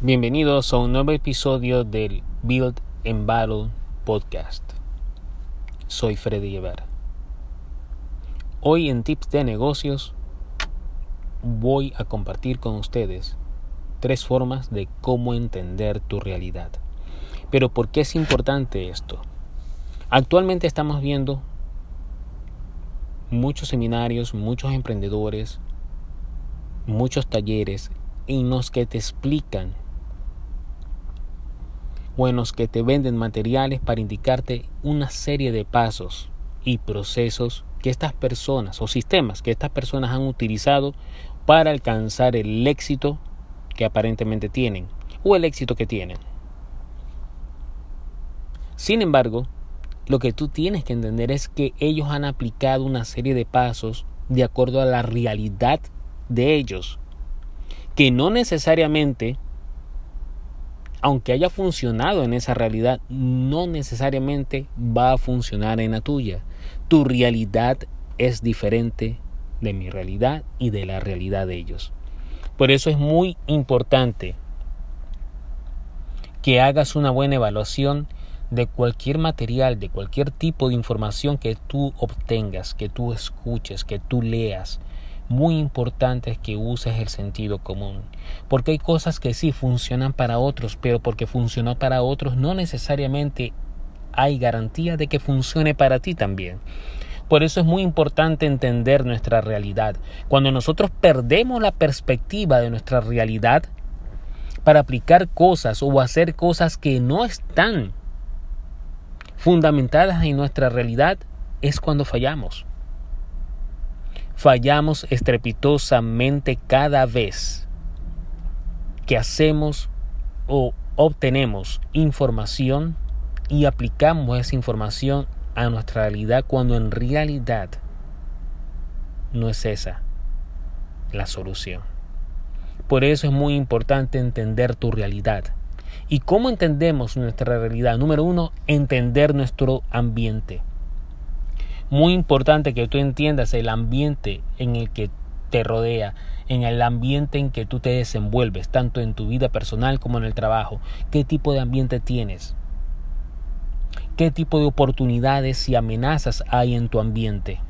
Bienvenidos a un nuevo episodio del Build and Battle podcast. Soy Freddy Guevara. Hoy en Tips de Negocios voy a compartir con ustedes tres formas de cómo entender tu realidad. Pero ¿por qué es importante esto? Actualmente estamos viendo muchos seminarios, muchos emprendedores, muchos talleres en los que te explican buenos que te venden materiales para indicarte una serie de pasos y procesos que estas personas o sistemas que estas personas han utilizado para alcanzar el éxito que aparentemente tienen o el éxito que tienen. Sin embargo, lo que tú tienes que entender es que ellos han aplicado una serie de pasos de acuerdo a la realidad de ellos, que no necesariamente aunque haya funcionado en esa realidad, no necesariamente va a funcionar en la tuya. Tu realidad es diferente de mi realidad y de la realidad de ellos. Por eso es muy importante que hagas una buena evaluación de cualquier material, de cualquier tipo de información que tú obtengas, que tú escuches, que tú leas, muy importante es que uses el sentido común. Porque hay cosas que sí funcionan para otros, pero porque funcionó para otros no necesariamente hay garantía de que funcione para ti también. Por eso es muy importante entender nuestra realidad. Cuando nosotros perdemos la perspectiva de nuestra realidad para aplicar cosas o hacer cosas que no están fundamentadas en nuestra realidad, es cuando fallamos fallamos estrepitosamente cada vez que hacemos o obtenemos información y aplicamos esa información a nuestra realidad cuando en realidad no es esa la solución. Por eso es muy importante entender tu realidad. ¿Y cómo entendemos nuestra realidad? Número uno, entender nuestro ambiente muy importante que tú entiendas el ambiente en el que te rodea, en el ambiente en que tú te desenvuelves, tanto en tu vida personal como en el trabajo. ¿Qué tipo de ambiente tienes? ¿Qué tipo de oportunidades y amenazas hay en tu ambiente?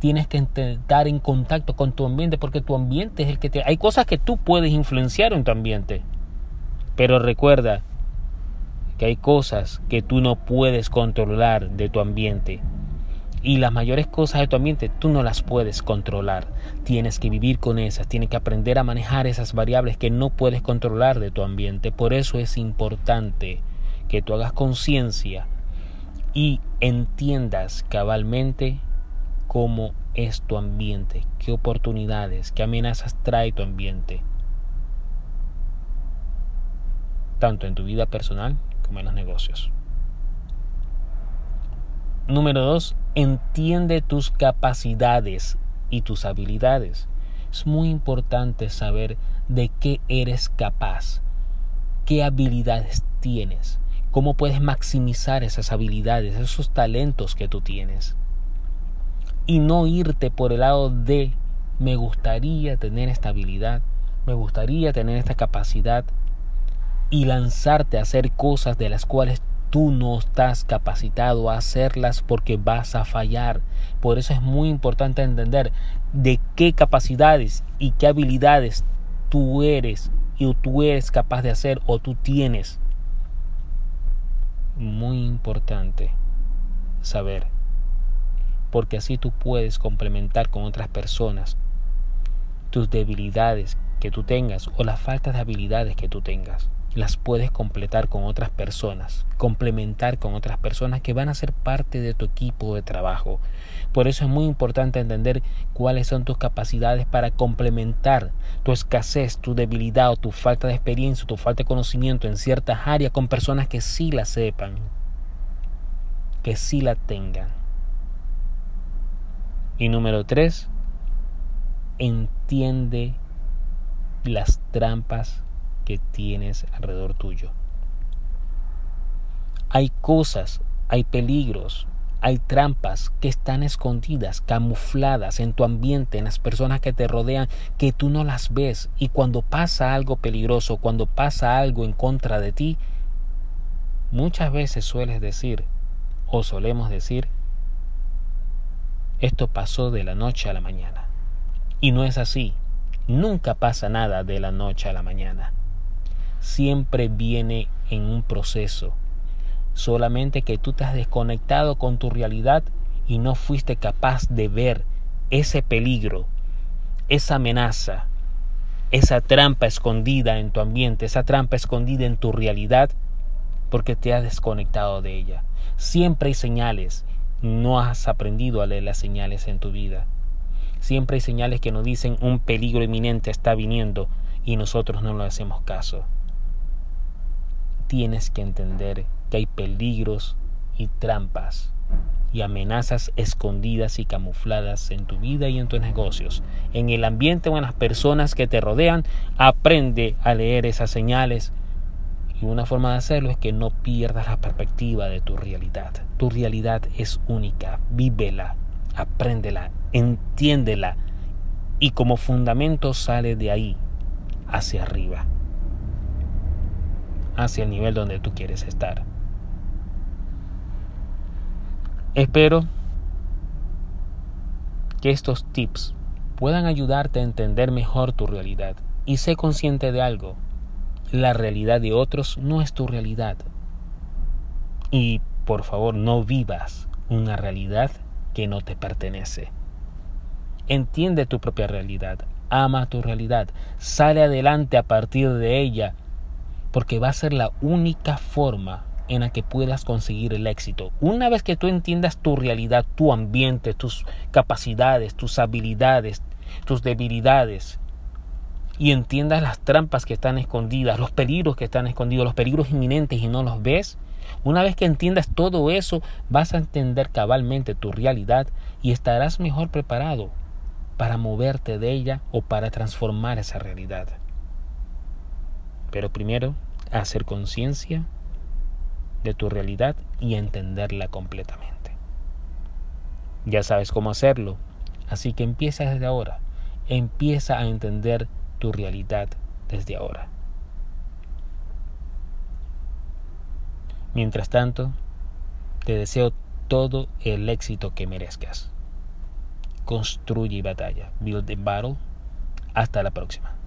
Tienes que estar en contacto con tu ambiente porque tu ambiente es el que te... Hay cosas que tú puedes influenciar en tu ambiente. Pero recuerda que hay cosas que tú no puedes controlar de tu ambiente. Y las mayores cosas de tu ambiente tú no las puedes controlar. Tienes que vivir con esas, tienes que aprender a manejar esas variables que no puedes controlar de tu ambiente. Por eso es importante que tú hagas conciencia y entiendas cabalmente cómo es tu ambiente, qué oportunidades, qué amenazas trae tu ambiente, tanto en tu vida personal como en los negocios. Número dos, entiende tus capacidades y tus habilidades. Es muy importante saber de qué eres capaz, qué habilidades tienes, cómo puedes maximizar esas habilidades, esos talentos que tú tienes. Y no irte por el lado de me gustaría tener esta habilidad, me gustaría tener esta capacidad y lanzarte a hacer cosas de las cuales tú no estás capacitado a hacerlas porque vas a fallar. Por eso es muy importante entender de qué capacidades y qué habilidades tú eres y tú eres capaz de hacer o tú tienes. Muy importante saber. Porque así tú puedes complementar con otras personas tus debilidades que tú tengas o las faltas de habilidades que tú tengas las puedes completar con otras personas, complementar con otras personas que van a ser parte de tu equipo de trabajo. Por eso es muy importante entender cuáles son tus capacidades para complementar tu escasez, tu debilidad o tu falta de experiencia, tu falta de conocimiento en ciertas áreas con personas que sí la sepan, que sí la tengan. Y número tres, entiende las trampas que tienes alrededor tuyo. Hay cosas, hay peligros, Hay trampas que están escondidas, camufladas en tu ambiente, en las personas que te rodean, que tú no las ves. Y cuando pasa algo peligroso, cuando pasa algo en contra de ti, muchas veces sueles decir, o solemos decir, esto pasó de la noche a la mañana. Y no es así. Nunca pasa nada de la noche a la mañana. Siempre viene en un proceso. Solamente que tú te has desconectado con tu realidad y no fuiste capaz de ver ese peligro, esa amenaza, esa trampa escondida en tu ambiente, esa trampa escondida en tu realidad, porque te has desconectado de ella. Siempre hay señales, no has aprendido a leer las señales en tu vida. Siempre hay señales que nos dicen un peligro inminente está viniendo y nosotros no le hacemos caso. Tienes que entender que hay peligros y trampas y amenazas escondidas y camufladas en tu vida y en tus negocios, en el ambiente o en las personas que te rodean. Aprende a leer esas señales y una forma de hacerlo es que no pierdas la perspectiva de tu realidad. Tu realidad es única, vívela, apréndela, entiéndela y como fundamento sale de ahí hacia arriba, hacia el nivel donde tú quieres estar. Espero que estos tips puedan ayudarte a entender mejor tu realidad y sé consciente de algo la realidad de otros no es tu realidad. Y por favor no vivas una realidad que no te pertenece. Entiende tu propia realidad, ama tu realidad, sale adelante a partir de ella, porque va a ser la única forma en la que puedas conseguir el éxito. Una vez que tú entiendas tu realidad, tu ambiente, tus capacidades, tus habilidades, tus debilidades, y entiendas las trampas que están escondidas, los peligros que están escondidos, los peligros inminentes y no los ves, una vez que entiendas todo eso, vas a entender cabalmente tu realidad y estarás mejor preparado para moverte de ella o para transformar esa realidad. Pero primero, hacer conciencia de tu realidad y entenderla completamente. Ya sabes cómo hacerlo, así que empieza desde ahora. Empieza a entender tu realidad desde ahora. Mientras tanto, te deseo todo el éxito que merezcas. Construye batalla. Build the battle. Hasta la próxima.